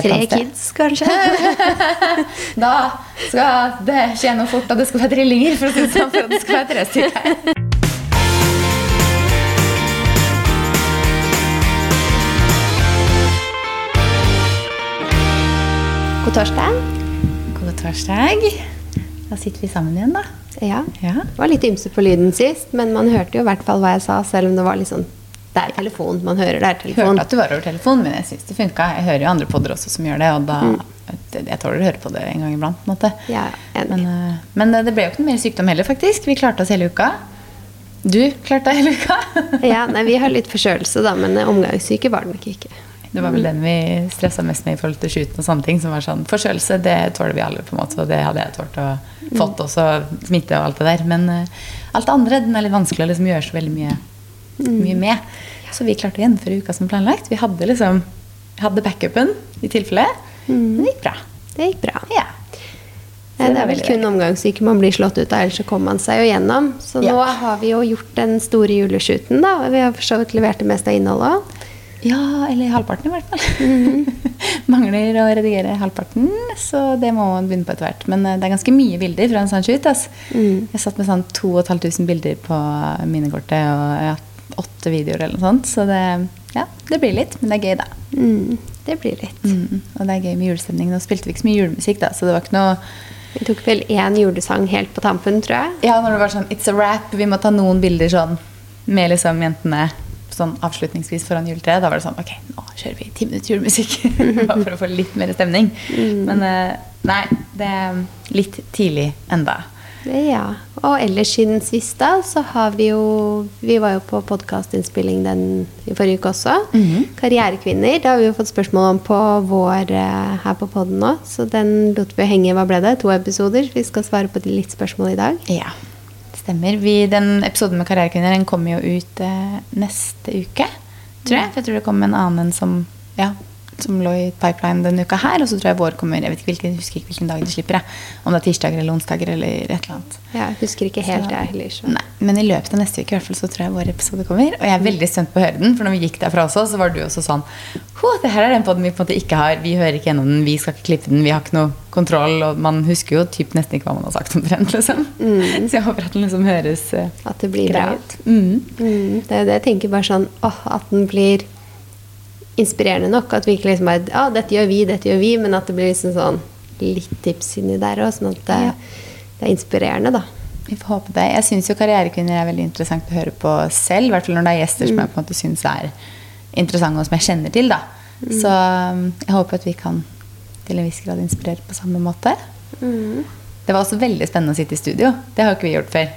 et Tre kids, kanskje? Da skal det skje noe fort, og det skal være trillinger for å si sånn, for at det skal være tre stykker. God torsdag. God torsdag. Da sitter vi sammen igjen, da. Ja. Ja. Det var litt ymse på lyden sist, men man hørte jo i hvert fall hva jeg sa, selv om det var litt sånn Det er telefon. Man hører det er telefon. Hørte at du var over telefon, men jeg syns det funka. Jeg hører jo andre podder også som gjør det, og da Jeg tåler å høre på det en gang iblant. på en måte. Ja. Men, eh, men eh, det ble jo ikke noe mer sykdom heller, faktisk. Vi klarte oss hele uka. Du klarte deg hele uka. Ja, nei, vi har litt forkjølelse, da, men eh, omgangssyke var det nok ikke. Det var vel den vi stressa mest med i forhold til shooten og sånne ting. Som var sånn Forkjølelse, det tåler vi alle, på en måte. Og det hadde jeg tålt og fått også, smitte og alt det der. Men uh, alt det andre, den er litt vanskelig å liksom gjøre så veldig mye, mye med. Så vi klarte å gjennomføre uka som planlagt. Vi hadde liksom hadde backupen i tilfelle. Men det gikk bra. Det gikk bra. Ja. Eh, Det er vel kun omgangssyke man blir slått ut av, ellers så kommer man seg jo gjennom. Så Ja. nå har vi jo gjort den store juleshooten, da. og Vi har for så vidt levert det meste av innholdet òg. Ja, eller halvparten i hvert fall. Mangler å redigere halvparten, så det må man begynne på etter hvert. Men eh, det er ganske mye bilder fra en sånn shoot. ass. Jeg satt med sånn 2500 bilder på minnekortet og ja, åtte videoer eller noe sånt. Så det, ja, det blir litt, men det er gøy, da. Mm, det blir litt. Mm, og det er gøy med julestemning. Nå spilte vi ikke så mye julemusikk, da, så det var ikke noe Vi tok vel én julesang helt på tampen, tror jeg. Ja, når det var sånn It's a wrap, vi må ta noen bilder sånn med liksom jentene sånn avslutningsvis foran juletreet. Da var det sånn Ok, nå kjører vi ti minutter julemusikk. Bare for å få litt mer stemning. Men eh, nei, det er litt tidlig enda. Ja. Og ellers siden sist, da, så har vi jo Vi var jo på podkastinnspilling den i forrige uke også. Karrierekvinner. Det har vi jo fått spørsmål om på vår eh, her på poden nå. Så den lot vi henge. Hva ble det? To episoder. Vi skal svare på de litt spørsmål i dag. Ja, stemmer. Vi, den episoden med Karrierekvinner den kommer jo ut eh, neste uke, tror jeg. For jeg tror det kommer en annen en som, ja, som lå i pipeline denne uka her. Og så tror jeg vår kommer Jeg vet ikke hvilken, husker ikke hvilken dag de slipper. Jeg. Om det er tirsdager eller onsdager eller et eller annet. Jeg husker ikke helt, jeg heller. Så. Nei, men i løpet av neste uke i hvert fall så tror jeg vår episode kommer. Og jeg er veldig spent på å høre den, for når vi gikk derfra også, så var du også sånn «Hå, det her er den podden vi på en måte ikke har. Vi hører ikke gjennom den, vi skal ikke klippe den, vi har ikke noe kontroll. Og man husker jo typ nesten ikke hva man har sagt omtrent, liksom. Så jeg håper at den liksom høres greit. At det blir greit. Mm. Mm, det er det jeg tenker bare sånn åh, At den blir inspirerende nok. At vi ikke liksom bare Ja, dette gjør vi, dette gjør vi. Men at det blir liksom sånn litt tips inni der òg. Sånn at det, det er inspirerende, da. Vi får håpe det. Jeg syns jo karrierekvinner er veldig interessant å høre på selv. I hvert fall når det er gjester som jeg på en måte syns er interessante, og som jeg kjenner til. da. Så um, jeg håper at vi kan til en viss grad inspirere på samme måte. Det var også veldig spennende å sitte i studio. Det har ikke vi gjort før.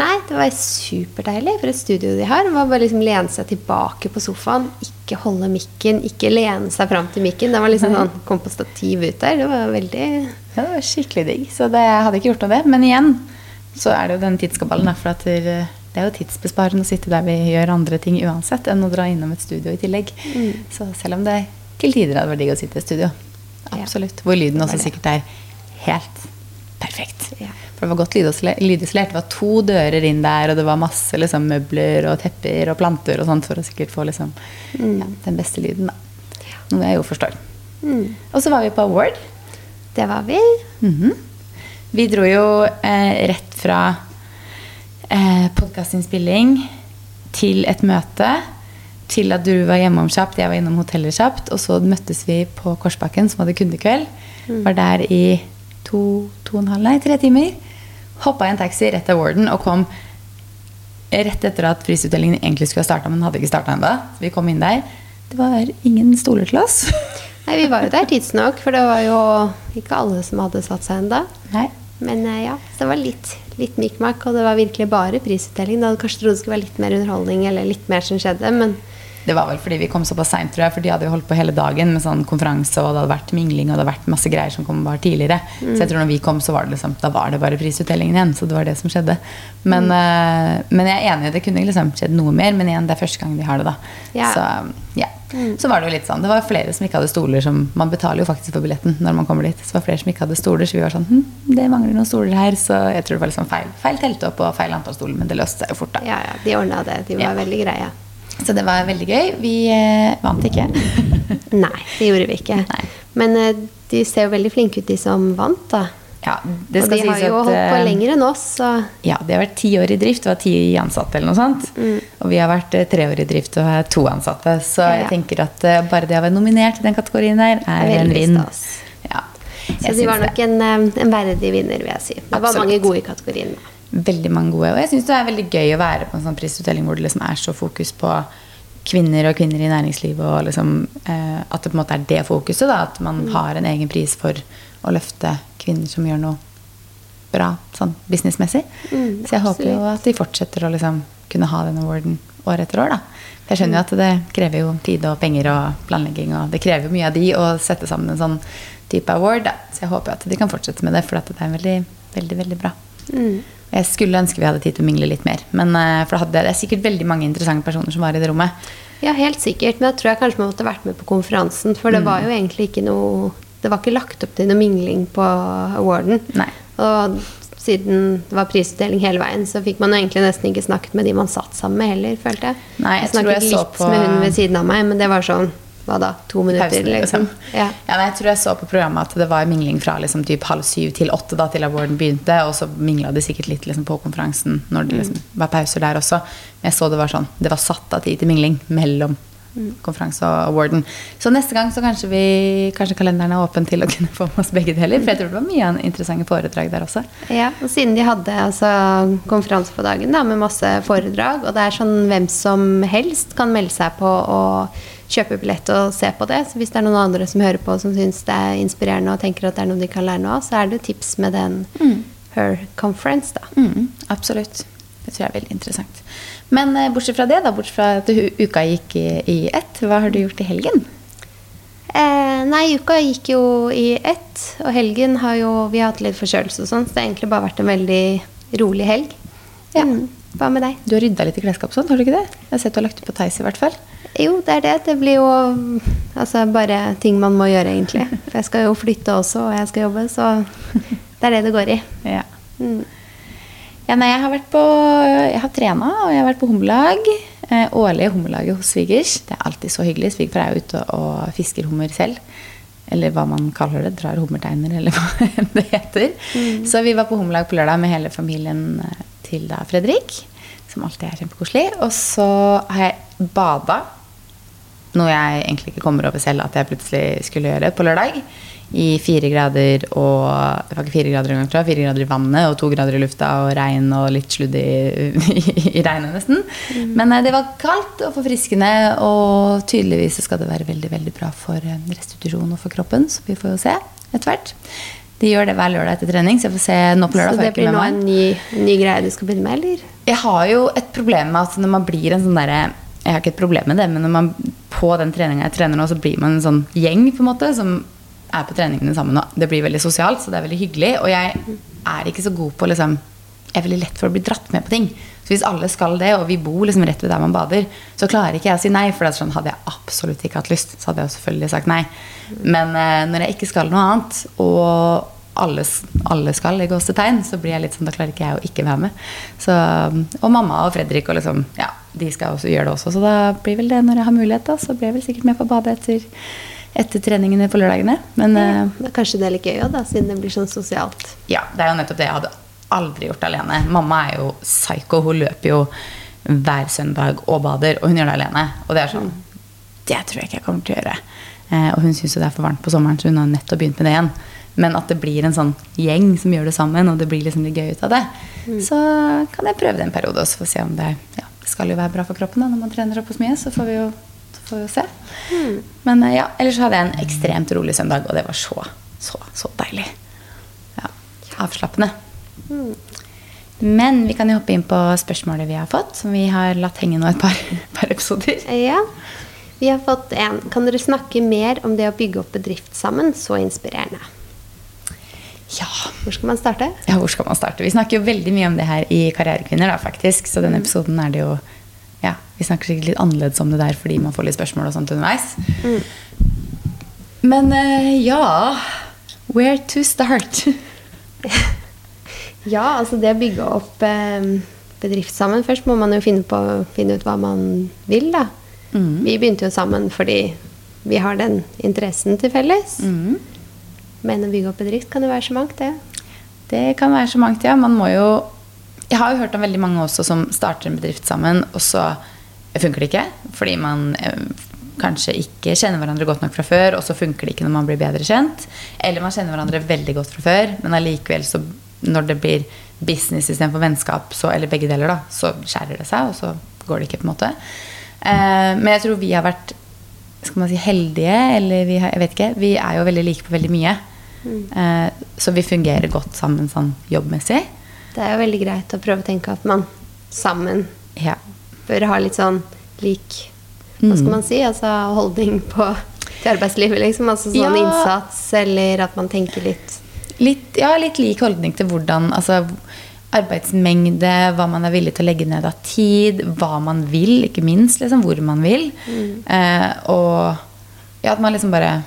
Nei, det var superdeilig for et studio de har. Det var bare liksom lene seg tilbake på sofaen, ikke holde mikken, ikke lene seg fram til mikken. Det var liksom sånn, kom på stativ ut der. Det var veldig Ja, det var skikkelig digg. Så det hadde ikke gjort noe det. Men igjen så er det jo den tidskabalen. For at det, er jo tidsbesparende å sitte der vi gjør andre ting uansett, enn å dra innom et studio i tillegg. Så selv om det til tider hadde vært digg å sitte i studio. Absolutt. Hvor lyden også sikkert er helt perfekt. Ja. For det var godt lydisole- lydisolert. Det var to dører inn der, og det var masse liksom, møbler og tepper og planter og sånt for å sikkert få liksom, ja, den beste lyden. da. Noe jeg jo forstår. mm. Og så var vi på Award. Det var vi. Mhm. Vi dro jo eh, rett fra eh, podkastinnspilling til et møte. Til at du var hjemom kjapt, jeg var innom hotellet kjapt. Og så møttes vi på Korsbakken, som hadde kundekveld. Var der i to, to og en halv, nei, tre timer. Hoppa i en taxi rett til Warden og kom rett etter at prisutdelingen egentlig skulle ha starta, men hadde ikke starta ennå. Vi kom inn der. Det var ingen stoler til oss. Nei, vi var jo der tidsnok, for det var jo ikke alle som hadde satt seg ennå. Men eh, ja, så det var litt, litt mikmak, og det var virkelig bare prisutdeling. Da hadde kanskje trodd det skulle være litt mer underholdning eller litt mer som skjedde, men Det var vel fordi vi kom såpass seint, tror jeg. For de hadde jo holdt på hele dagen med sånn konferanse, og det hadde vært mingling, og det hadde vært masse greier som kom bare tidligere. Så jeg tror når vi kom, så var det liksom Da var det bare prisutdelingen igjen. Så det var det som skjedde. Men, eh, men jeg er enig, det kunne liksom skjedd noe mer. Men igjen, det er første gang de har det, da. Yeah. Så ja. Så var det jo litt sånn. Det var flere som ikke hadde stoler som Man betaler jo faktisk for billetten når man kommer dit. Så det var flere som ikke hadde stoler, så vi var sånn hm, Det mangler noen stoler her. Så jeg tror det var liksom feil, feil teltopp og feil antall stoler, men det løste seg jo fort, da. ja, ja, de ordna det. De var Ja. veldig greie. Så det var veldig gøy. Vi eh, vant ikke. Nei, det gjorde vi ikke. Nei. Men eh, de ser jo veldig flinke ut, de som vant, da. Ja, det Og de de har jo at, holdt på eh, lenger enn oss, så Ja, de har vært ti år i drift og har ti ansatte eller noe sånt. Og vi har vært tre år i drift og har to ansatte. Så Ja, jeg tenker at bare det å være nominert i den kategorien der, er en vinn. Ja. Så de var nok en, en verdig vinner, vil jeg si. Det var Absolutt. mange gode i kategorien. da. Veldig mange gode. Og jeg syns det er veldig gøy å være på en sånn prisutdeling hvor det liksom er så fokus på kvinner og kvinner i næringslivet, og liksom, eh, at det på en måte er det fokuset. da, At man Mm. har en egen pris for å løfte kvinner som gjør noe bra sånn businessmessig. Mm, Så jeg håper jo at de fortsetter å liksom kunne ha den awarden år etter år. da. For jeg skjønner jo at det krever jo tid og penger og planlegging, og det krever jo mye av de å sette sammen en sånn type award. da. Så jeg håper at de kan fortsette med det, for at det er veldig, veldig, veldig bra. Mm. Jeg skulle ønske vi hadde tid til å mingle litt mer. Men eh, for det, hadde, det er sikkert veldig mange interessante personer som var i det rommet. Ja, helt sikkert. Men jeg tror jeg kanskje man måtte vært med på konferansen. For Mm. det var jo egentlig ikke noe Det var ikke lagt opp til noe mingling på awarden. Nei. Og siden det var prisutdeling hele veien, så fikk man jo egentlig nesten ikke snakket med de man satt sammen med heller, følte jeg. Nei, jeg jeg snakket jeg litt på- med hun ved siden av meg, men det var sånn Hva da? To minutter, Pausen, liksom. liksom. Ja. Ja, nei, jeg tror jeg så på programmet at det var mingling fra liksom typ halv syv til åtte da til awarden begynte. Og så mingla de sikkert litt liksom på konferansen når det liksom var pauser der også. Men jeg så det var sånn, det var satt av tid til mingling mellom konferanse og awarden. Så neste gang så kanskje, vi, kanskje kalenderen er åpen til å kunne få med oss begge deler. For jeg tror det var mye interessante foredrag der også. Ja, og siden de hadde altså, konferanse på dagen da, med masse foredrag, og det er sånn hvem som helst kan melde seg på og kjøpe billett og se på det. Så hvis det er noen andre som hører på som syns det er inspirerende og tenker at det er noe de kan lære noe av, så er det tips med den Her Conference, da. Mm, absolutt. Det tror jeg er veldig interessant. Men eh, bortsett fra det, da, bortsett fra at uka gikk i, i ett, hva har du gjort i helgen? Eh, nei, uka gikk jo i ett, og helgen har jo Vi har hatt litt forkjølelse og sånn, så det har egentlig bare vært en veldig rolig helg. Ja. Mm. Hva med deg? Du har rydda litt i klesskapet, sånn, har du ikke det? Jeg har sett du har lagt ut på Theis i hvert fall. Jo, det er det. Det blir jo altså, bare ting man må gjøre, egentlig. For jeg skal jo flytte også, og jeg skal jobbe, så det er det det går i. Ja. Mm. Ja, nei, jeg har vært på Jeg har trena, og jeg har vært på hummerlag. Eh, årlige hummerlaget hos svigers. Det er alltid så hyggelig. Svigerfar er jo ute og fisker hummer selv. Eller hva man kaller det. Drar hummerteiner, eller hva det heter. Så vi var på hummerlag på lørdag med hele familien eh, til da Fredrik. Som alltid er kjempekoselig. Og så har jeg bada. Noe jeg egentlig ikke kommer over selv at jeg plutselig skulle gjøre på lørdag. I fire grader og Det var ikke fire grader engang, tror jeg. Fire grader i vannet og to grader i lufta og regn og litt sludd i, i, i regnet, nesten. Men eh, det var kaldt og forfriskende, og tydeligvis skal det være veldig veldig bra for eh, restitusjon og for kroppen. Så vi får jo se etter hvert. De gjør det hver lørdag etter trening, så jeg får se nå på lørdag. Så det blir nå en ny, ny greie du skal begynne med, eller? Jeg har jo et problem med at når man blir en sånn derre Jeg har ikke et problem med det, men når man på den treninga jeg trener nå, så blir man en sånn gjeng på en måte som er på treningene sammen. Og det blir veldig sosialt, så det er veldig hyggelig. Og jeg er ikke så god på liksom Jeg er veldig lett for å bli dratt med på ting. Så hvis alle skal det, og vi bor liksom rett ved der man bader, så klarer ikke jeg å si nei. For sånn, hadde jeg absolutt ikke hatt lyst, så hadde jeg selvfølgelig sagt nei. Men eh, når jeg ikke skal noe annet, og alle, alle skal i gåsetegn, så blir jeg litt sånn, da klarer ikke jeg å ikke være med. Så, og mamma og Fredrik og liksom, ja, de skal også gjøre det også, så da blir vel det når jeg har mulighet, da, så blir jeg vel sikkert med på å bade etter, etter treningene på lørdagene. Men eh, Men kanskje det er litt gøy òg, da, siden det blir sånn sosialt. ja, det er jo nettopp det jeg hadde aldri gjort alene. Mamma er jo psycho, hun løper jo hver søndag og bader, og hun gjør det alene. Og det er sånn, det tror jeg ikke jeg kommer til å gjøre. Eh, og hun syns jo det er for varmt på sommeren, så hun har nettopp begynt med det igjen. Men at det blir en sånn gjeng som gjør det sammen, og det blir liksom litt gøy ut av det, så kan jeg prøve det en periode også for å se om det ja, Det skal jo være bra for kroppen da, når man trener opp hos mye, så får vi jo, får vi jo se. Men eh, ja, ellers hadde jeg en ekstremt rolig søndag, og det var så, så, så deilig. Ja, avslappende. Men vi kan jo hoppe inn på spørsmålet vi har fått, som vi har latt henge nå et par, par episoder. Ja. Vi har fått en. Kan dere snakke mer om det å bygge opp bedrift sammen? Så inspirerende. Ja. Hvor skal man starte? ja, hvor skal man starte? Vi snakker jo veldig mye om det her i Karrierekvinner, da, faktisk. Så denne episoden er det jo Ja, vi snakker sikkert litt annerledes om det der fordi man får litt spørsmål og sånt underveis. Men eh, ja Where to start? Ja, altså det å bygge opp eh, bedrift sammen Først må man jo finne, på, finne ut hva man vil, da. Mm. Vi begynte jo sammen fordi vi har den interessen til felles. Mm. Men å bygge opp bedrift kan jo være så mangt, det. Det kan være så mangt, ja. Man må jo Jeg har jo hørt om veldig mange også som starter en bedrift sammen, og så funker det ikke. Fordi man eh, kanskje ikke kjenner hverandre godt nok fra før, og så funker det ikke når man blir bedre kjent. Eller man kjenner hverandre veldig godt fra før, men allikevel så når det blir business istedenfor vennskap, så, eller begge deler, da, så skjærer det seg, og så går det ikke, på en måte. Eh, men jeg tror vi har vært skal man si heldige, eller vi har, jeg vet ikke. Vi er jo veldig like på veldig mye. Eh, så vi fungerer godt sammen sånn jobbmessig. Det er jo veldig greit å prøve å tenke at man sammen Ja. bør ha litt sånn lik Hva skal man si? Altså holdning på til arbeidslivet, liksom. Altså sånn Ja. innsats, eller at man tenker litt Litt, ja, litt lik holdning til hvordan altså, arbeidsmengde, hva man er villig til å legge ned av tid, hva man vil, ikke minst. Liksom, hvor man vil. Eh, og ja, at man liksom bare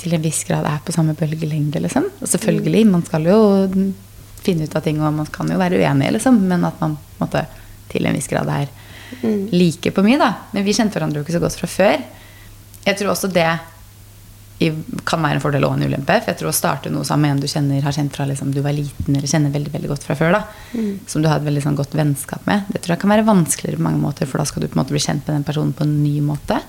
til en viss grad er på samme bølgelengde, liksom. Og selvfølgelig, man skal jo finne ut av ting, og man kan jo være uenig, liksom. Men at man på en måte, til en viss grad er like på mye, da. Men vi kjente hverandre jo ikke så godt fra før. Jeg tror også det i- kan være en fordel og en ulempe. For jeg tror å starte noe sammen med en du kjenner, har kjent fra liksom, du var liten, eller kjenner veldig veldig godt fra før, da, som du har et veldig sånn, godt vennskap med, det tror jeg kan være vanskeligere på mange måter, for da skal du på en måte bli kjent med den personen på en ny måte.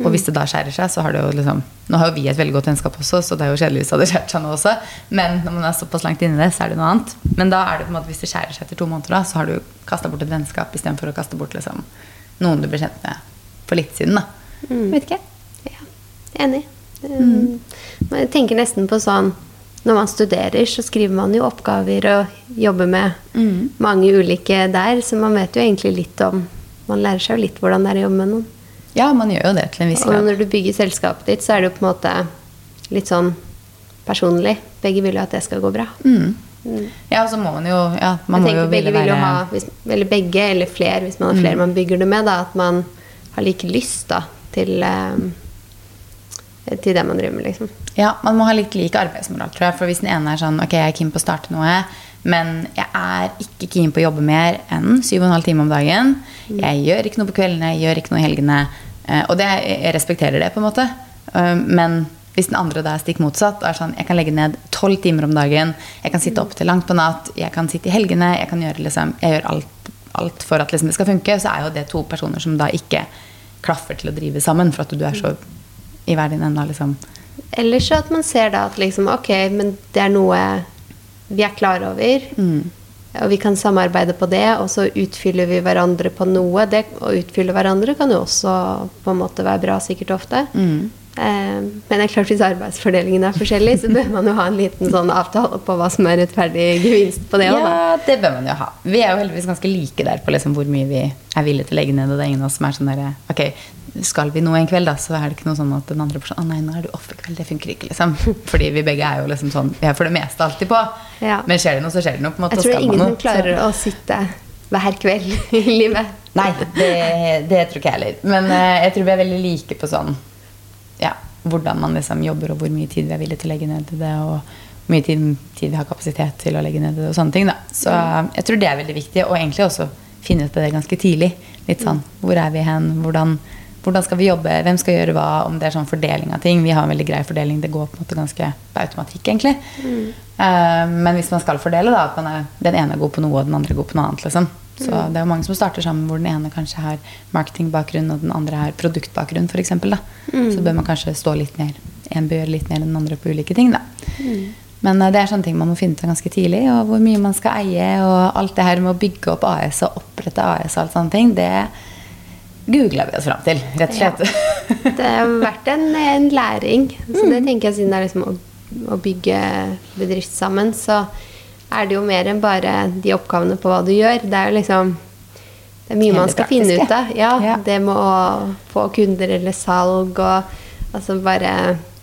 Og hvis det da skjærer seg, så har det jo liksom Nå har jo vi et veldig godt vennskap også, så det er jo kjedelig hvis det hadde skjært seg nå også. Men når man er såpass langt inni det, så er det noe annet. Men da er det på en måte, hvis det skjærer seg etter to måneder, da, så har du kasta bort et vennskap istedenfor å kaste bort liksom, noen du ble kjent med for litt siden. da. Vet ikke. Ja, enig. Um, men Jeg tenker nesten på sånn Når man studerer, så skriver man jo oppgaver og jobber med mange ulike der, så man vet jo egentlig litt om Man lærer seg jo litt hvordan det er å jobbe med noen. Ja, man gjør jo det til en viss grad. Og når du bygger selskapet ditt, så er det jo på en måte litt sånn personlig. Begge vil jo at det skal gå bra. Mm. Ja, og så må man jo ja, man jeg må jo begge vil jo ha, hvis, eller begge eller flere, hvis man har flere man bygger det med, da, at man har like lyst da, til, eh, til det man driver med, liksom. Ja, man må ha litt lik arbeidsmoral, tror jeg. For hvis den ene er sånn Ok, jeg er keen på å starte noe, men jeg er ikke keen på å jobbe mer enn 7,5 timer om dagen. Jeg gjør ikke noe på kveldene, jeg gjør ikke noe i helgene. eh, Og det, jeg respekterer det, på en måte. Eh, Men hvis den andre da er stikk motsatt, er sånn Jeg kan legge ned 12 timer om dagen, jeg kan sitte opp til langt på natt, jeg kan sitte i helgene, jeg kan gjøre liksom Jeg gjør alt, alt for at liksom det skal funke, så er jo det to personer som da ikke klaffer til å drive sammen, for at du er så i hver din ende, liksom. Eller så at man ser da at liksom, ok, men det er noe vi er klar over, og vi kan samarbeide på det, og så utfyller vi hverandre på noe. Det å utfylle hverandre kan jo også på en måte være bra sikkert ofte. Eh, men det er klart hvis arbeidsfordelingen er forskjellig, så bør man jo ha en liten sånn avtale på hva som er rettferdig gevinst på det òg. Ja, det bør man jo ha. Vi er jo heldigvis ganske like der på liksom hvor mye vi er villige til å legge ned. Og det er ingen av oss som er sånn der Ok, skal vi noe en kveld, da, så er det ikke noe sånn at den andre personen Å nei, nå er du off i kveld. Det funker ikke, liksom. Fordi vi begge er jo liksom sånn Vi er for det meste alltid på. Ja. Men skjer det noe, så skjer det noe. på en måte, Jeg tror det er ingen som klarer å sitte hver kveld i livet. Nei, det, det tror ikke jeg heller. Men uh, jeg tror vi er veldig like på sånn Ja, hvordan man liksom jobber, og hvor mye tid vi er villige til å legge ned i det. og hvor mye tid, tid vi har kapasitet til å legge ned i det, og sånne ting. da. Så jeg tror det er veldig viktig, og egentlig også finne ut av det ganske tidlig. Litt sånn, Hvor er vi hen? Hvordan, hvordan skal vi jobbe? Hvem skal gjøre hva? Om det er sånn fordeling av ting. Vi har en veldig grei fordeling. Det går på en måte ganske på automatikk, egentlig. Eh, men hvis man skal fordele, da, at man er, den ene er god på noe, og den andre er god på noe annet. liksom. Så det er jo mange som starter sammen hvor den ene kanskje har marketingbakgrunn, og den andre har produktbakgrunn, f.eks. Så bør man kanskje stå litt mer En bør gjøre litt mer enn den andre på ulike ting, da. Men eh, det er sånne ting man må finne ut av ganske tidlig. Og hvor mye man skal eie, og alt det her med å bygge opp AS og opprette AS og alt sånne ting, det googla vi oss fram til, rett og slett. Det har vært en, en læring. Så det tenker jeg siden det er liksom å, å bygge bedrift sammen, så er det jo mer enn bare de oppgavene på hva du gjør. Det er jo liksom Det er mye man skal finne ut av. Ja, Ja. Det med å få kunder eller salg og altså bare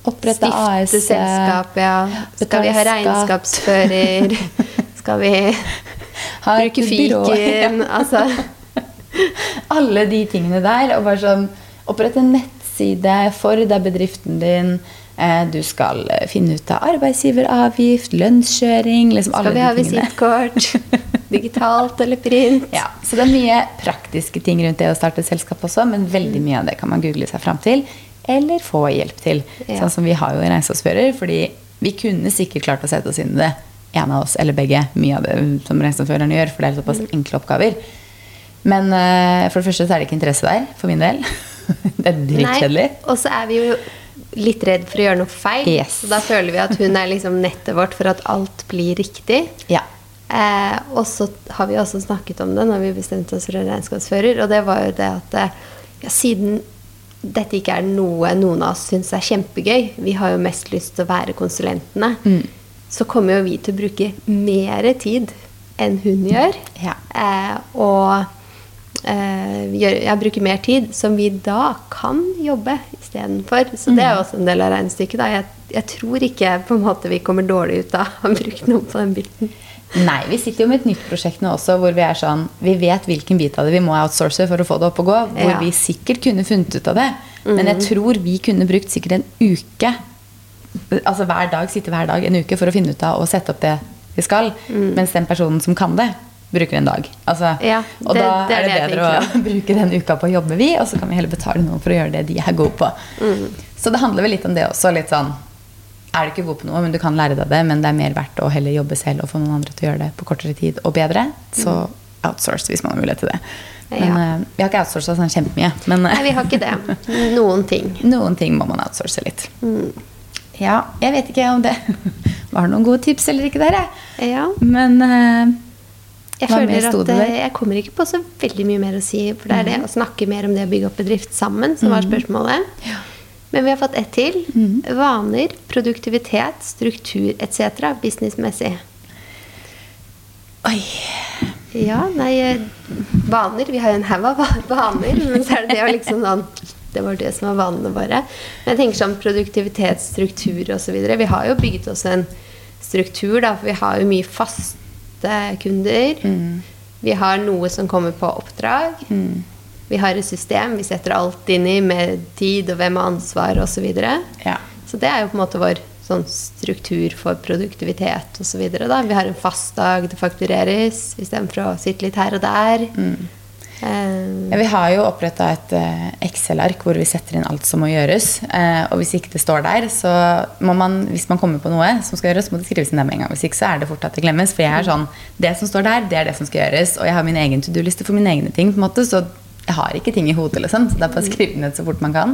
Opprette stifte AS, selskap, ja. Skal vi ha regnskapsfører? Skal vi bruke fiken? Altså Alle de tingene der. Og bare sånn Opprette en nettside for deg, bedriften din. Eh, Du skal finne ut av arbeidsgiveravgift, lønnskjøring liksom Skal vi ha visittkort? Digitalt eller print? Ja, så det er mye praktiske ting rundt det å starte et selskap også, men veldig mye av det kan man google seg fram til. eller få hjelp til. Ja. Sånn som vi har jo en regnskapsfører, fordi vi kunne sikkert klart å sette oss inn i det, en av oss eller begge, mye av det som regnskapsføreren gjør, for det er såpass enkle oppgaver. Men uh, for det første så er det ikke interesse der, for min del. det er dritkjedelig. Og så er vi jo litt redd for å gjøre noe feil. Yes. Så da føler vi at hun er liksom nettet vårt for at alt blir riktig. Ja. Eh, og så har vi også snakket om det når vi bestemte oss for en regnskapsfører, og det var jo det at eh, ja, siden dette ikke er noe noen av oss syns er kjempegøy, vi har jo mest lyst til å være konsulentene, Mm. så kommer jo vi til å bruke mer tid enn hun gjør. Ja. Eh, og jeg bruker mer tid som vi da kan jobbe istedenfor. Så det er jo også en del av regnestykket. Jeg, jeg tror ikke på en måte vi kommer dårlig ut av å bruke noen noe på den biten. Nei, vi sitter jo med et nytt prosjekt nå også, hvor vi er sånn Vi vet hvilken bit av det vi må outsource for å få det opp og gå. Hvor Ja. vi sikkert kunne funnet ut av det. Men jeg tror vi kunne brukt sikkert en uke Altså hver dag, sitte hver dag en uke for å finne ut av og sette opp det vi skal. Mens den personen som kan det, bruker en dag. Altså, Ja, og da det er er det det bedre å bruke den uka på å jobbe, vi, og så kan vi heller betale noen for å gjøre det de er gode på. Så det handler vel litt om det også. litt sånn er du ikke god på noe, men du kan lære deg det, men det er mer verdt å heller jobbe selv og få noen andre til å gjøre det på kortere tid og bedre, så outsource hvis man har mulighet til det. Men Ja. eh, vi har ikke outsourca sånn kjempemye. Men eh, Nei, vi har ikke det. Noen ting. noen ting må man outsource litt. Mm. Ja, jeg vet ikke om det var noen gode tips eller ikke dere. Ja. Men eh, Jeg hva føler at eh? Mhm. jeg kommer ikke på så veldig mye mer å si. For det er det å snakke mer om det å bygge opp bedrift sammen som var spørsmålet. Ja. Men vi har fått ett til. Mhm. Vaner, produktivitet, struktur etc. businessmessig. Oi. Ja, nei eh, Vaner. Vi har jo en haug av vaner, men så er det det å liksom sånn Det var det som var vanene våre. Men jeg tenker sånn produktivitet, struktur osv. Vi har jo bygget oss en struktur, da, for vi har jo mye faste kunder. Mm. Vi har noe som kommer på oppdrag. Mm. Vi har et system vi setter alt inn i med tid og hvem har ansvar osv. Så, videre. Ja. så det er jo på en måte vår sånn struktur for produktivitet osv. Vi har en fast dag det faktureres istedenfor å sitte litt her og der. Eh, Ja, vi har jo oppretta et eh, Excel-ark hvor vi setter inn alt som må gjøres. Eh, og hvis ikke det står der, så må man, hvis man kommer på noe som skal gjøres, må det skrives inn der med en gang. Hvis ikke så er det fort at det glemmes. For jeg er sånn, det som står der, det er det som skal gjøres. Og jeg har min egen to do-liste for mine egne ting. på en måte, så jeg har ikke ting i hodet, liksom. Så det er bare å skrive ned så fort man kan.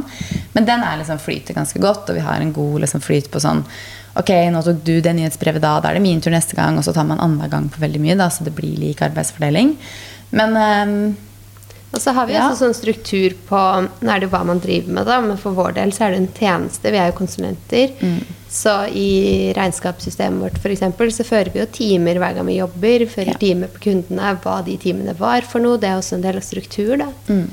Men den er liksom flyter ganske godt, og vi har en god liksom, flyt på sånn Ok, nå tok du det nyhetsbrevet da, da er det min tur neste gang. Og så tar man annenhver gang på veldig mye, da, så det blir lik arbeidsfordeling. Men ehm, Og så har vi Ja. også sånn struktur på Nå er det hva man driver med, da, men for vår del så er det en tjeneste. Vi er jo konsulenter. Mm. Så i regnskapssystemet vårt for eksempel, så fører vi jo timer hver gang vi jobber. Fører Ja. timer på kundene, hva de timene var for noe. Det er også en del av struktur. da. mm,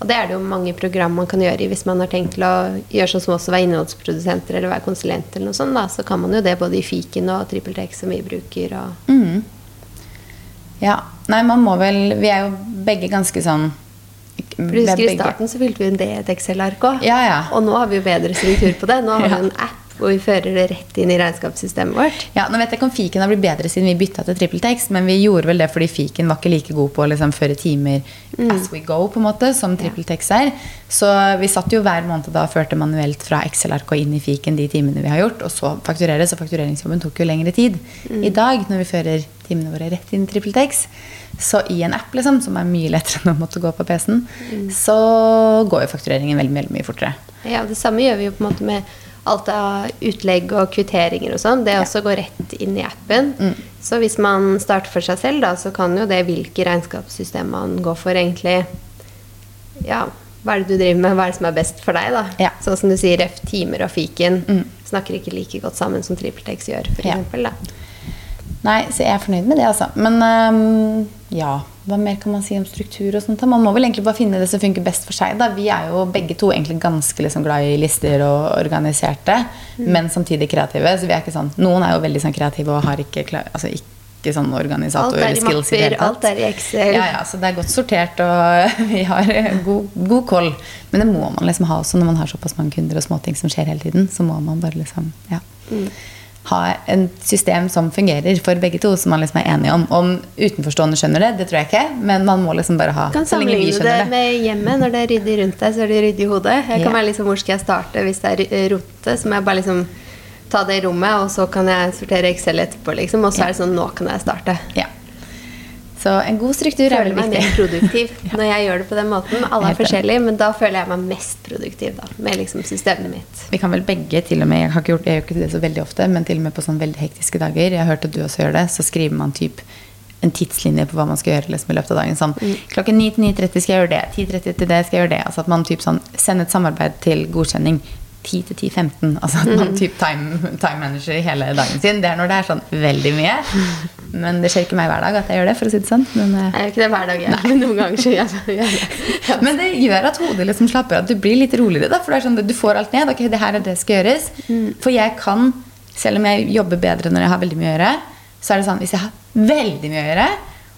Og det er det jo mange program man kan gjøre i hvis man har tenkt til å gjøre sånn som også være innholdsprodusenter eller være konsulent eller noe sånt. da, Så kan man jo det både i fiken og TrippelTex som vi bruker. og... Mm. Ja. Nei, man må vel Vi er jo begge ganske sånn For du er husker I starten så fylte vi en det i et Excel-ark òg. Ja, ja. Og nå har vi jo bedre struktur på det. Nå har vi en app hvor vi fører det rett inn i regnskapssystemet vårt. Ja, nå vet jeg ikke om fiken har blitt bedre siden vi bytta til TrippelTex, men vi gjorde vel det fordi fiken var ikke like god på å liksom føre timer as we go, på en måte, som TrippelTex er. Så vi satt jo hver måned da og førte manuelt fra Excel-ark og inn i fiken de timene vi har gjort, og så fakturere, så faktureringsjobben tok jo lengre tid. I dag, når vi fører timene våre rett inn i TrippelTex, så i en app, liksom, som er mye lettere enn å måtte gå på PC-en, så går jo faktureringen veldig, veldig mye fortere. Ja, Det samme gjør vi jo på en måte med alt av utlegg og kvitteringer og sånn. Det også går rett inn i appen. Mm. Så hvis man starter for seg selv, da, så kan jo det hvilke regnskapssystem man går for, egentlig Ja, hva er det du driver med? Hva er det som er best for deg, da? Ja. Sånn som du sier, ref timer og fiken Mm. snakker ikke like godt sammen som TrippelTex gjør, for Ja. eksempel. Nei, så jeg er fornøyd med det, altså. Men øhm, ja, hva mer kan man si om struktur og sånt? Man må vel egentlig bare finne det som funker best for seg. Da. Vi er jo begge to egentlig ganske liksom glad i lister og organiserte, men samtidig kreative. Så vi er ikke sånn Noen er jo veldig sånn kreative og har ikke, klar, altså ikke sånn organisator Alt er i det hele tatt. alt er i Excel. Ja, ja, så det er godt sortert, og vi har god, god koll. Men det må man liksom ha også når man har såpass mange kunder og småting som skjer hele tiden. Så må man bare liksom, ja. Ha et system som fungerer for begge to, som man liksom er enige om. Om utenforstående skjønner det, det tror jeg ikke, men man må liksom bare ha kan så lenge vi sammenligne det skjønner det. med hjemmet. Når det er ryddig rundt deg, så er det ryddig i hodet. Jeg kan være liksom, Hvor skal jeg starte hvis det er ry- rotete? Så må jeg bare liksom ta det i rommet, og så kan jeg sortere Excel etterpå. liksom Og så er det sånn Nå kan jeg starte. Ja. Så en god struktur er veldig viktig. føler meg mer produktiv når jeg gjør det på den måten. Alle er forskjellige, men da føler jeg meg mest produktiv da, med liksom systemet mitt. Vi kan vel begge til og med, jeg, har ikke gjort, jeg gjør ikke det så veldig ofte, men til og med på sånn veldig hektiske dager, jeg har hørt at du også gjør det, så skriver man typ en tidslinje på hva man skal gjøre liksom, i løpet av dagen. Sånn, klokken 9 til 9.30 skal jeg gjøre det, 10.30 til det skal jeg gjøre det. Altså at man typ sånn, sender et samarbeid til godkjenning 10 til 10.15. Altså at man typ time, time manager hele dagen sin. Det er når det er sånn veldig mye. Men det skjer ikke meg hver dag at jeg gjør det, for å si det sånn. Men, eh, Jeg gjør ikke det hver dag, jeg. Men noen ganger så gjør jeg det. Ja. Men det gjør at hodet liksom slapper av. Du blir litt roligere. Da, for sånn, Du får alt ned. Ok, det her er det skal gjøres. For jeg kan, selv om jeg jobber bedre når jeg har veldig mye å gjøre, så er det sånn hvis jeg har veldig mye å gjøre,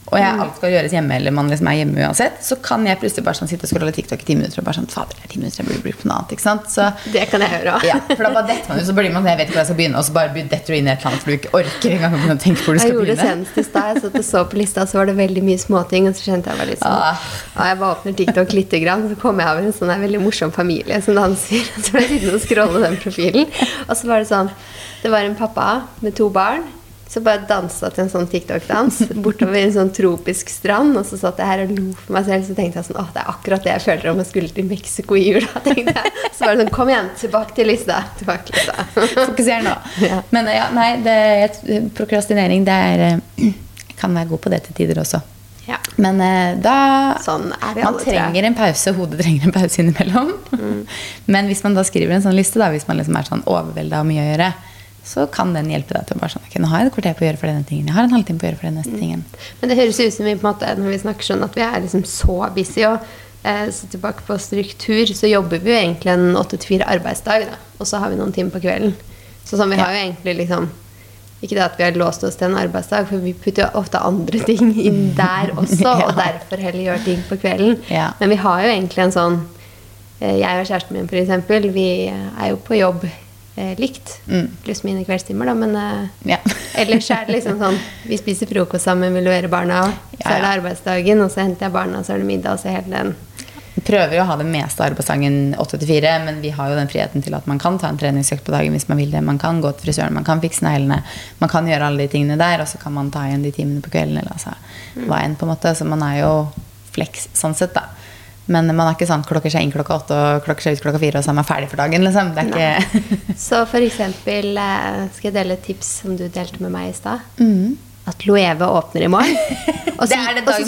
og jeg, alt skal gjøres hjemme, eller man liksom er hjemme uansett, så kan jeg plutselig bare sånn sitte og scrolle TikTok i ti minutter og bare sånn Fader, det er ti minutter, jeg burde brukt på noe annet. ikke sant? Så Det kan jeg gjøre òg. ja, for da bare detter man ut, så blir man sånn, jeg vet ikke hvor jeg skal begynne, og så bare detter du inn i et eller annet for du ikke orker engang å tenke hvor du skal begynne. Jeg gjorde det senest i stad. Jeg satt og så på lista, så var det veldig mye småting. Og så kjente jeg bare litt sånn Ah. ja, Jeg bare åpner TikTok lite grann, så kommer jeg over en sånn veldig morsom familie som danser. Så ble jeg sittende og scrolle den profilen. Og så var det sånn Det var en pappa med to barn. Så bare dansa til en sånn TikTok-dans bortover en sånn tropisk strand. Og så satt jeg her og lo for meg selv, så tenkte jeg sånn Å, det er akkurat det jeg føler om jeg skulle til Mexico i jula. tenkte jeg. Så var det sånn Kom igjen, tilbake til lista. Tilbake til lista. Fokuser nå. Ja. Men ja, nei, det, prokrastinering, det er eh, Kan være god på det til tider også. Ja. Men eh, da Sånn er Man trenger en pause, hodet trenger en pause innimellom. Mm. Men hvis man da skriver en sånn liste, da, hvis man liksom er sånn overvelda og mye å gjøre, så kan den hjelpe deg til å bare sånn Ok, nå har jeg et kvarter på å gjøre for denne tingen. Jeg har en halvtime på å gjøre for den Mm. neste tingen. Men det høres ut som vi på en måte, når vi snakker sånn at vi er liksom så busy. Og eh, så tilbake på struktur, så jobber vi jo egentlig en 8-4 arbeidsdag. Da. Og så har vi noen timer på kvelden. Så sånn, vi har jo egentlig liksom Ikke det at vi har låst oss til en arbeidsdag, for vi putter jo ofte andre ting inn der også, Ja. og derfor heller gjør ting på kvelden. Ja. Men vi har jo egentlig en sånn eh, Jeg og kjæresten min, f.eks., vi er jo på jobb likt. Mm. Pluss mine kveldstimer, da, men eh, Ja. Ellers er det liksom sånn Vi spiser frokost sammen, vi leverer barna, så Ja, er det arbeidsdagen, og så henter jeg barna, så er det middag, og så hele den prøver jo å ha det meste av arbeidsdagen 8-4, men vi har jo den friheten til at man kan ta en treningsøkt på dagen hvis man vil det. Man kan gå til frisøren, man kan fikse neglene, man kan gjøre alle de tingene der, og så kan man ta igjen de timene på kvelden, eller altså hva enn, på en måte. Så man er jo flex sånn sett, da. Men man er ikke sånn klokker seg inn klokka åtte og klokker seg ut klokka fire, og så er man ferdig for dagen, liksom. Så for eksempel eh, skal jeg dele et tips som du delte med meg i stad. mm. At Loeve åpner i morgen. Og så,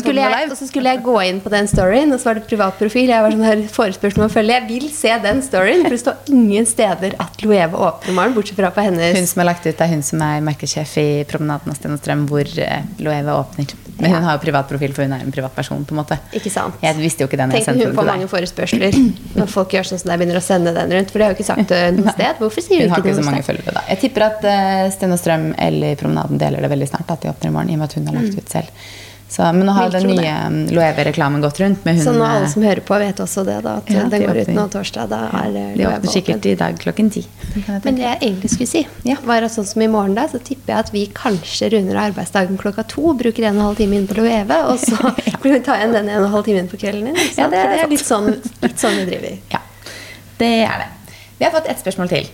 skulle skulle jeg gå inn på den storyen, og så var det privat profil. Jeg var sånn her forespørsel om å følge. Jeg vil se den storyen, for det står ingen steder at Loeve åpner i morgen, bortsett fra på hennes Hun som er lagt ut, det er hun som er merkesjef i Promenaden av Sten og Strøm, hvor eh, Loeve åpner. Men hun har jo privat profil, for hun er en privatperson, på en måte. Ikke sant? Jeg visste jo ikke den. jeg Tenk sendte hun får mange forespørsler når folk gjør sånn som deg, begynner å sende den rundt. For det har jo ikke sagt det noe sted. Hvorfor sier Hun hun har ikke ikke det så mange følgere da. Jeg tipper at uh, Sten og Strøm eller Promenaden deler det veldig snart. At de åpner i morgen, i og med at hun har lagt ut selv. Så, men nå har den nye um, Loewe-reklamen gått rundt med hun Så nå alle som hører på, vet også det, da. At Ja, den de går ut nå torsdag. Da er det De Loewe åpner sikkert i dag klokken ti. Jeg Men det jeg egentlig skulle si, Ja. var at sånn som i morgen, da, så tipper jeg at vi kanskje runder arbeidsdagen klokka to. Bruker en og en halv time inn på Loeve, og så ja. tar ta igjen den en og en halv inn på kvelden. din. Ja, det det er litt sånn, litt sånn vi driver. Ja, det er det. Vi har fått ett spørsmål til.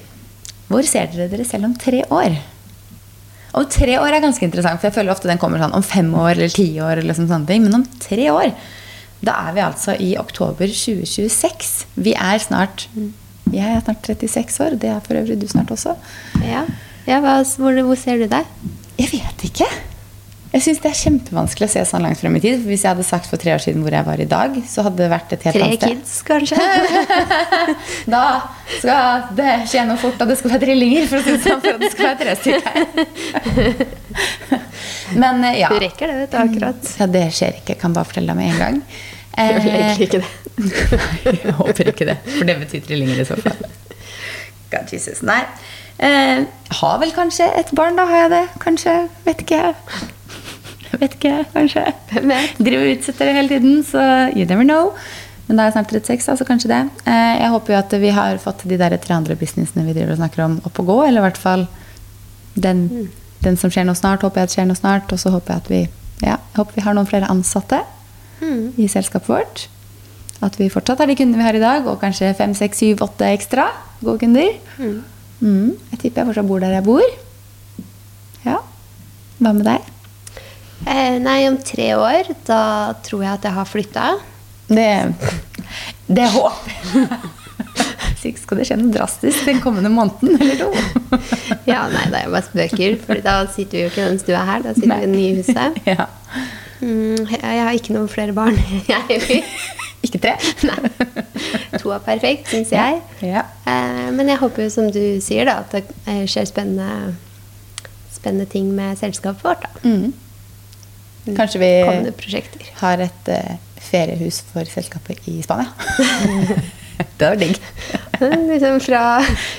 Hvor ser dere dere selv om tre år? Om tre år er ganske interessant, for jeg føler ofte den kommer sånn om fem år eller ti år. eller sånn, sånne ting. Men om tre år, da er vi altså i oktober 2026. Vi er snart Jeg er snart 36 år. Det er for øvrig du snart også. Ja, ja hva, hvor, hvor ser du deg? Jeg vet ikke. Jeg syns det er kjempevanskelig å se sånn langt frem i tid. For hvis jeg hadde sagt for tre år siden hvor jeg var i dag, så hadde det vært et helt Tre annet sted. Tre kids, kanskje? Da skal det skje noe fort, og det skal være trillinger, for å si det sånn, for at det skal være tre stykker. Men eh, ja. Du rekker det, vet du, akkurat. ja. Det skjer ikke. Jeg kan bare fortelle deg med en gang. Gjør du Eh, egentlig ikke det? Nei, jeg håper ikke det. For det betyr trillinger i så fall. God Jesus. Nei. Eh, har vel kanskje et barn, da. Har jeg det? Kanskje. Vet ikke. Vet ikke, kanskje. Hvem vet? Driver og utsetter det hele tiden, så you never know. Men da er jeg snart 36, da, så kanskje det. Eh, jeg håper jo at vi har fått de der tre andre businessene vi driver og snakker om, opp og gå. Eller i hvert fall den, den som skjer noe snart, håper jeg at skjer noe snart. Og så håper jeg at vi, ja, håper vi har noen flere ansatte Mm. i selskapet vårt. At vi fortsatt har de kundene vi har i dag, og kanskje fem, seks, syv, åtte ekstra gode kunder. Mm. Mm, jeg tipper jeg fortsatt bor der jeg bor. Ja. Hva med deg? Eh, nei, om tre år, da tror jeg at jeg har flytta. Det, det håper jeg. Hvis ikke skal det skje noe drastisk den kommende måneden eller to. Ja, nei, det er jeg bare spøker. For da sitter vi jo ikke i den stua her, da sitter vi i det nye huset. Ja. Mm, jeg har ikke noen flere barn. Jeg. Ikke tre? Nei. To er perfekt, syns jeg. Ja. Eh, men jeg håper jo, som du sier, da, at det eh, skjer spennende, spennende ting med selskapet vårt. da. Mm. Kanskje vi har et uh, feriehus for selskapet i Spania. det var digg. liksom fra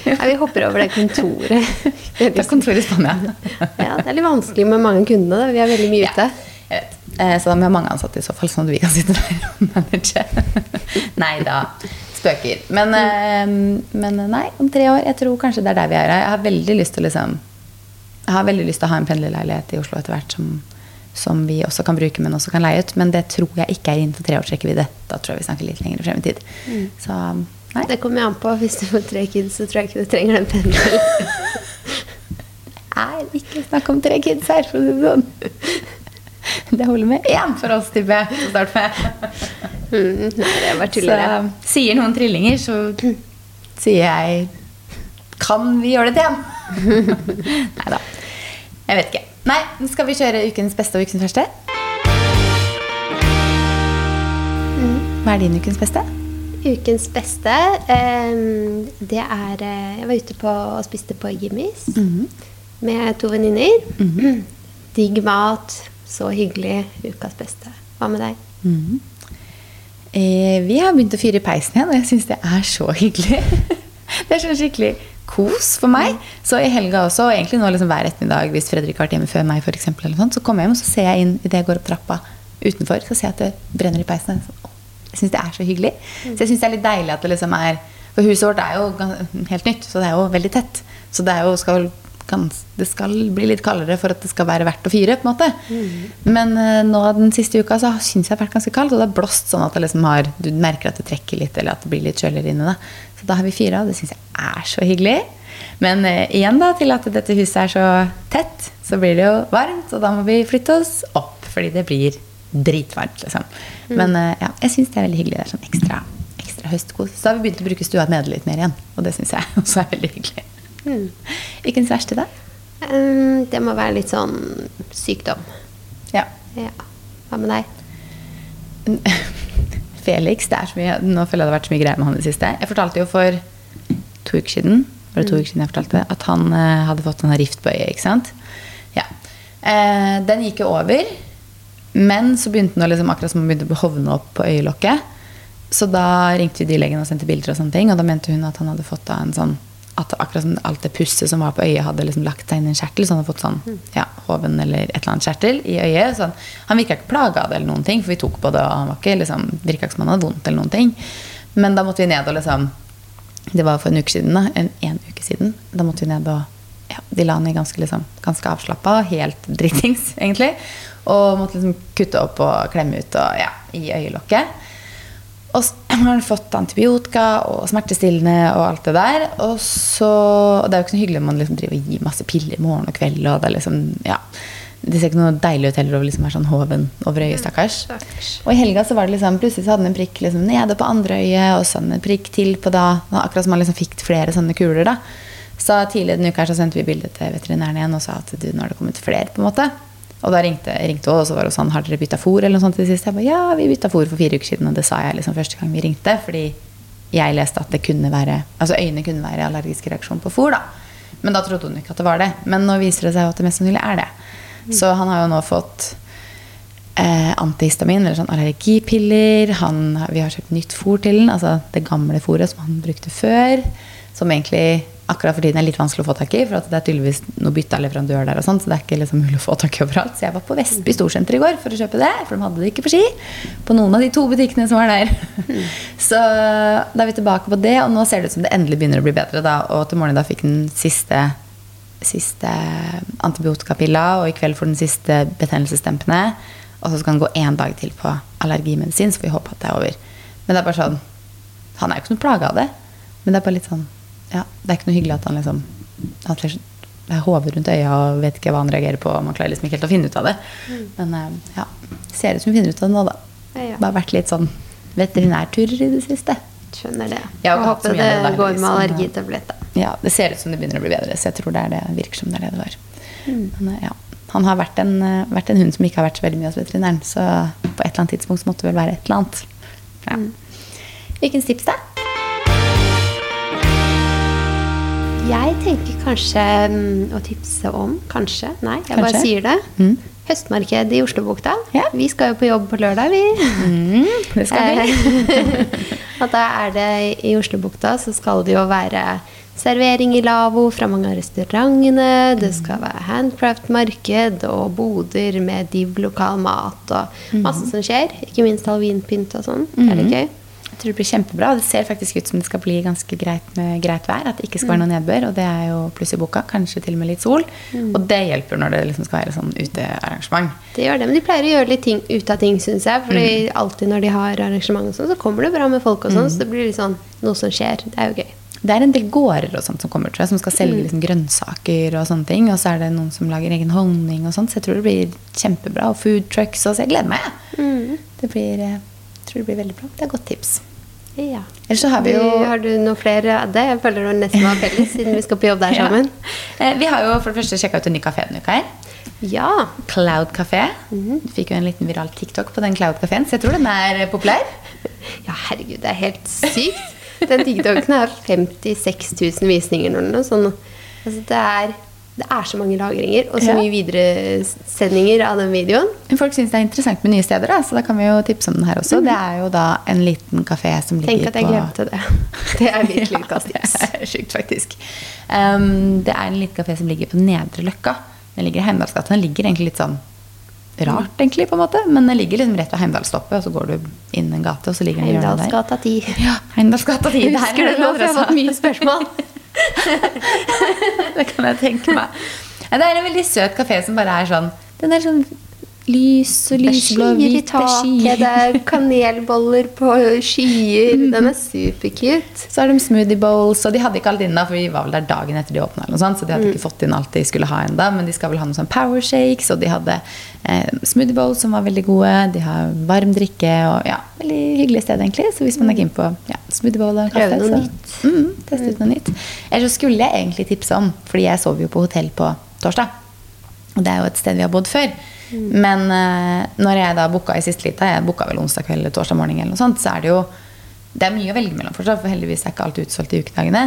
ja, Vi hopper over det kontoret. Fra kontoret i Spania. Ja, det er litt vanskelig med mange kunder. Da. Vi er veldig mye ute. Ja. Eh, Så da må vi ha mange ansatte i så fall, sånn at vi kan sitte der og manage. nei da. Spøker. Men, eh, men nei, om tre år Jeg tror kanskje det er der vi er. Jeg har veldig lyst til å liksom Jeg har veldig lyst til å ha en pendlerleilighet i Oslo etter hvert som, som vi også kan bruke, men også kan leie ut. Men det tror jeg ikke er innenfor treårsrekkevidde. Da tror jeg vi snakker litt lenger frem i tid. Så nei. Det kommer jeg an på. Hvis du får tre kids, så tror jeg ikke du trenger den pendelen. Er ikke snakk om tre kids her, for å si det sånn. Det holder med én for oss, tipper jeg. å starte med. Mm, nei, det er bare Så tuller. sier noen trillinger, så sier jeg Kan vi gjøre det til en? Nei da. Jeg vet ikke. Nei, skal vi kjøre ukens beste og ukens verste? Hva er din ukens beste? Ukens beste, ehm, det er eh, Jeg var ute på og spiste på Jimmys med to venninner. Digg mat, så hyggelig. Ukas beste. Hva med deg? Eh, vi har begynt å fyre i peisen igjen, og jeg syns det er så hyggelig. det er sånn skikkelig kos for meg. Så i helga også, og egentlig nå liksom hver ettermiddag hvis Fredrik har vært hjemme før meg, for eksempel, eller sånt, så kommer jeg hjem og så ser jeg inn idet jeg går opp trappa utenfor, så ser jeg at det brenner i peisen. jeg er sånn, «Åh, Jeg syns det er så hyggelig. Så jeg syns det er litt deilig at det liksom er For huset vårt er jo helt nytt, så det er jo veldig tett. Så det er jo skal det skal bli litt kaldere for at det skal være verdt å fyre. på en måte. Men eh, nå den siste uka så syns jeg det har vært ganske kaldt, og det har blåst sånn at det liksom har, du merker at det trekker litt, eller at det blir litt kjøligere inne. da. Så da har vi fire, og det syns jeg er så hyggelig. Men eh, igjen da, til at dette huset er så tett, så blir det jo varmt, og da må vi flytte oss opp, fordi det blir dritvarmt. liksom. Men eh, ja, jeg syns det er veldig hyggelig. Det er sånn ekstra, ekstra høstkos. Så har vi begynt å bruke stua nede litt mer igjen, og det syns jeg også er veldig hyggelig. Mm. Ukens verste, da? Um, det må være litt sånn sykdom. Ja. Ja. Hva med deg? Felix, det er så mye Nå føler jeg det har vært så mye greier med han i det siste. Jeg fortalte jo for to uker siden Var det to uker siden jeg fortalte det, at han eh, hadde fått en rift på øyet. ikke sant? Ja. Eh, den gikk jo over, men så begynte den å liksom, akkurat som han begynte å hovne opp på øyelokket. Så da ringte vi dyrlegen og sendte bilder, og sånne ting, og da mente hun at han hadde fått da en sånn at akkurat som alt det pusset som var på øyet, hadde liksom lagt seg inn i en kjertel. Så han hadde fått sånn ja, hoven eller et eller annet kjertel i øyet. Så han, han virka ikke plaga av det, eller noen ting, for vi tok på det, og han var ikke liksom, virka ikke som han hadde vondt. eller noen ting. Men da måtte vi ned og liksom Det var for en uke siden. da, en, en uke siden. Da måtte vi ned og ja, De la han i ganske, liksom, ganske avslappa, helt dritings, egentlig. Og måtte liksom kutte opp og klemme ut og, ja, i øyelokket. Og så har han fått antibiotika og smertestillende og alt det der. Og så Det er jo ikke så hyggelig om man liksom driver og gir masse piller morgen og kveld. Og det, er liksom, ja, det ser ikke noe deilig ut heller å liksom være sånn hoven over øyet, stakkars. Stakkars. Og i helga så var det liksom, plutselig så hadde han en prikk liksom nede på andre øyet, og så en prikk til på da. Akkurat som han liksom fikk flere sånne kuler. da. Så tidligere denne uka så sendte vi bilde til veterinæren igjen og sa at du, nå har det kommet flere. på en måte. Og da ringte, ringte hun, og så var hun sånn Har dere bytta fôr? eller noe sånt til det siste? Jeg ba, ja, vi bytta fôr for fire uker siden, og det sa jeg liksom første gang vi ringte. Fordi jeg leste at det kunne være Altså øynene kunne være allergisk reaksjon på fôr, da. Men da trodde hun ikke at det var det. Men nå viser det seg jo at det mest sannsynlig er det. Så han har jo nå fått eh, antihistamin, eller sånn allergipiller. Han, vi har kjøpt nytt fôr til den, altså det gamle fôret som han brukte før. Som egentlig akkurat for tiden er litt vanskelig å få tak i, for at det er tydeligvis noe bytte av leverandør der. og sånt, Så det er ikke liksom mulig å få tak i overalt. Så jeg var på Vestby Storsenter i går for å kjøpe det, for de hadde det ikke på Ski. På noen av de to butikkene som var der. Så da er vi tilbake på det, og nå ser det ut som det endelig begynner å bli bedre. da, Og til morgenen da fikk den siste siste antibiotikapilla, og i kveld får den siste betennelsesdempende. Og så skal han gå én dag til på allergimedisin, så får vi håpe at det er over. Men det er bare sånn Han er jo ikke noe plaga av det, men det er bare litt sånn Ja, det er ikke noe hyggelig at han liksom at det er hodet rundt øya og vet ikke hva han reagerer på. Man klarer liksom ikke helt å finne ut av det. Men eh, ja, ser ut som hun finner ut av det nå, da. Ja, ja. Det har vært litt sånn veterinærturer i det siste. Skjønner det. Har Og håper det der, går med men, allergitablett, da. Ja, det ser ut som det begynner å bli bedre, så jeg tror det, er det virker som det er det det var. Mm. Men eh, ja, han har vært en, eh, vært en hund som ikke har vært så veldig mye hos veterinæren, så på et eller annet tidspunkt så måtte det vel være et eller annet. Ja. Mm. Hvilken tips da? Jeg tenker kanskje mm, å tipse om Kanskje? Nei, jeg bare sier det. Mm. Høstmarked i Oslobukta. Ja. Vi skal jo på jobb på lørdag, vi. Mm, det skal vi. og da er det i Oslobukta så skal det jo være servering i lavvo fra mange av restaurantene. Det skal være handcraft-marked og boder med div lokal mat og masse som skjer. Ikke minst halloweenpynt og sånn. Det er litt gøy. Jeg tror det blir kjempebra. Det ser faktisk ut som det skal bli ganske greit med greit vær. At det ikke skal være noe nedbør. Og det er jo pluss i boka. Kanskje til og med litt sol. Og det hjelper når det liksom skal være sånn utearrangement. Det gjør det, men de pleier å gjøre litt ting ut av ting, syns jeg. Fordi alltid når de har arrangement, og sånn, så kommer det bra med folk og sånn. Så det blir litt sånn noe som skjer. Det er jo gøy. Det er en del gårder og sånt som kommer, tror jeg, som skal selge liksom grønnsaker og sånne ting. Og så er det noen som lager egen honning og sånt. Så jeg tror det blir kjempebra. Og food trucks og Så jeg gleder meg. jeg. Det blir, eh, tror det blir veldig bra. Det er et godt tips. Ja. Ellers så har vi jo Du, har du noe flere av det? Jeg føler det nesten har felles, siden vi skal på jobb der sammen. Ja. Eh, Vi har jo for det første sjekka ut en ny kafé denne uka her. Ja. Cloud Café. Du fikk jo en liten viral TikTok på den Cloud Caféen, så jeg tror den er eh, populær. ja, herregud, det er helt sykt. Den TikToken har 56 000 visninger eller noe sånt. Altså, det, er, det er så mange lagringer og så Ja. mye videresendinger av den videoen. Folk syns det er interessant med nye steder, da, så da kan vi jo tipse om den her også. Det er jo da en liten kafé som ligger på Tenk at jeg glemte det. Det er virkelig ukas tips. Det er Sjukt, faktisk. Um, det er en liten kafé som ligger på Nedre Løkka. Den ligger i Heimdalsgata. Den ligger egentlig litt sånn rart, egentlig, på en måte. Men den ligger liksom rett ved Heimdalsstoppet, og så går du inn en gate, og så ligger den i hjørnet der. Heimdalsgata 10. Ja, Heimdalsgata 10. Jeg Husker det nå, for jeg har fått mye spørsmål. det kan jeg tenke meg. Det er en veldig søt kafé som bare er sånn Den er sånn lys og Det er lysblå, skyer i hvit. Det er taket, det er kanelboller på skyer. Den er supercute. Så har de smoothie bowls, og de hadde ikke alt inne, for vi var vel der dagen etter de åpna. Så de hadde ikke fått inn alt de skulle ha enda, men de skal vel ha noen sånn power shakes, og de hadde eh, smoothie bowls som var veldig gode. De har varm drikke og ja, veldig hyggelig sted, egentlig. Så hvis man er keen på ja, smoothie bowl og kaffe, så. Mm, teste ut noe nytt. Eller så skulle jeg egentlig tipse om, fordi jeg sov jo på hotell på torsdag. Og det er jo et sted vi har bodd før. Men uh, når jeg da booka i siste lita, jeg booka vel onsdag kveld eller torsdag morgen, eller noe sånt, så er det jo det er mye å velge mellom fortsatt, for heldigvis er ikke alt utsolgt i ukedagene.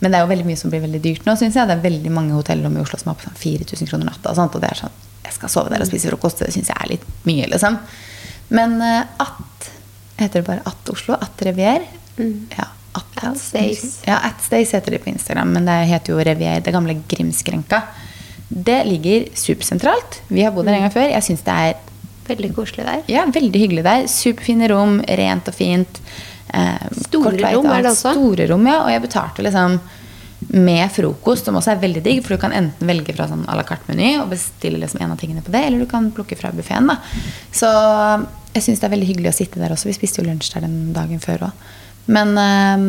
Men det er jo veldig mye som blir veldig dyrt nå, syns jeg. Det er veldig mange hotellrom i Oslo som har på sånn 4000 kroner natta. Og, sånt, og det er sånn Jeg skal sove der og spise frokost, det syns jeg er litt mye, liksom. Men uh, At Heter det bare At Oslo? At Revier? Ja. At, At Stays. Ja, At Stays heter det på Instagram, men det heter jo Revier, det gamle Grimskrenka. Det ligger supersentralt. Vi har bodd der en gang før. Jeg syns det er Veldig koselig der. ja, veldig hyggelig der. Superfine rom, rent og fint. Eh, Store rom er det også? Store rom, ja. Og jeg betalte liksom med frokost, som også er veldig digg. For du kan enten velge fra sånn à la carte-meny og bestille liksom en av tingene på det, eller du kan plukke fra buffeen. Så jeg syns det er veldig hyggelig å sitte der også. Vi spiste jo lunsj der den dagen før òg. Men eh,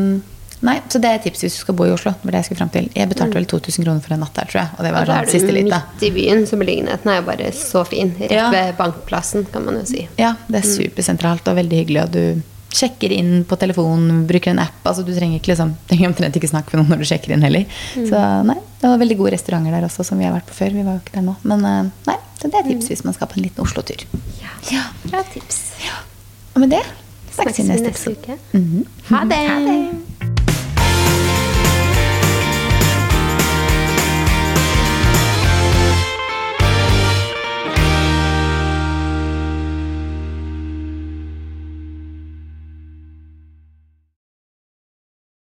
Nei, så det er et tips hvis du skal bo i Oslo. Det var det jeg skulle frem til. Jeg betalte vel 2000 kroner for en natt der, tror jeg. Og det var Og da sånn er du midt i byen, så beliggenheten er jo bare så fin. Rett Ja. ved bankplassen, kan man jo si. Ja, det er supersentralt og veldig hyggelig. Og du sjekker inn på telefonen, bruker en app. Altså, du trenger ikke liksom, trenger omtrent ikke snakke med noen når du sjekker inn heller. Så nei, det var veldig gode restauranter der også, som vi har vært på før. Vi var jo ikke der nå. Men eh, nei, så det er tips hvis man skal på en liten Oslo-tur. Ja. Bra tips. Og med det Snakkes vi neste uke. Mhm. Ha det. Ha det.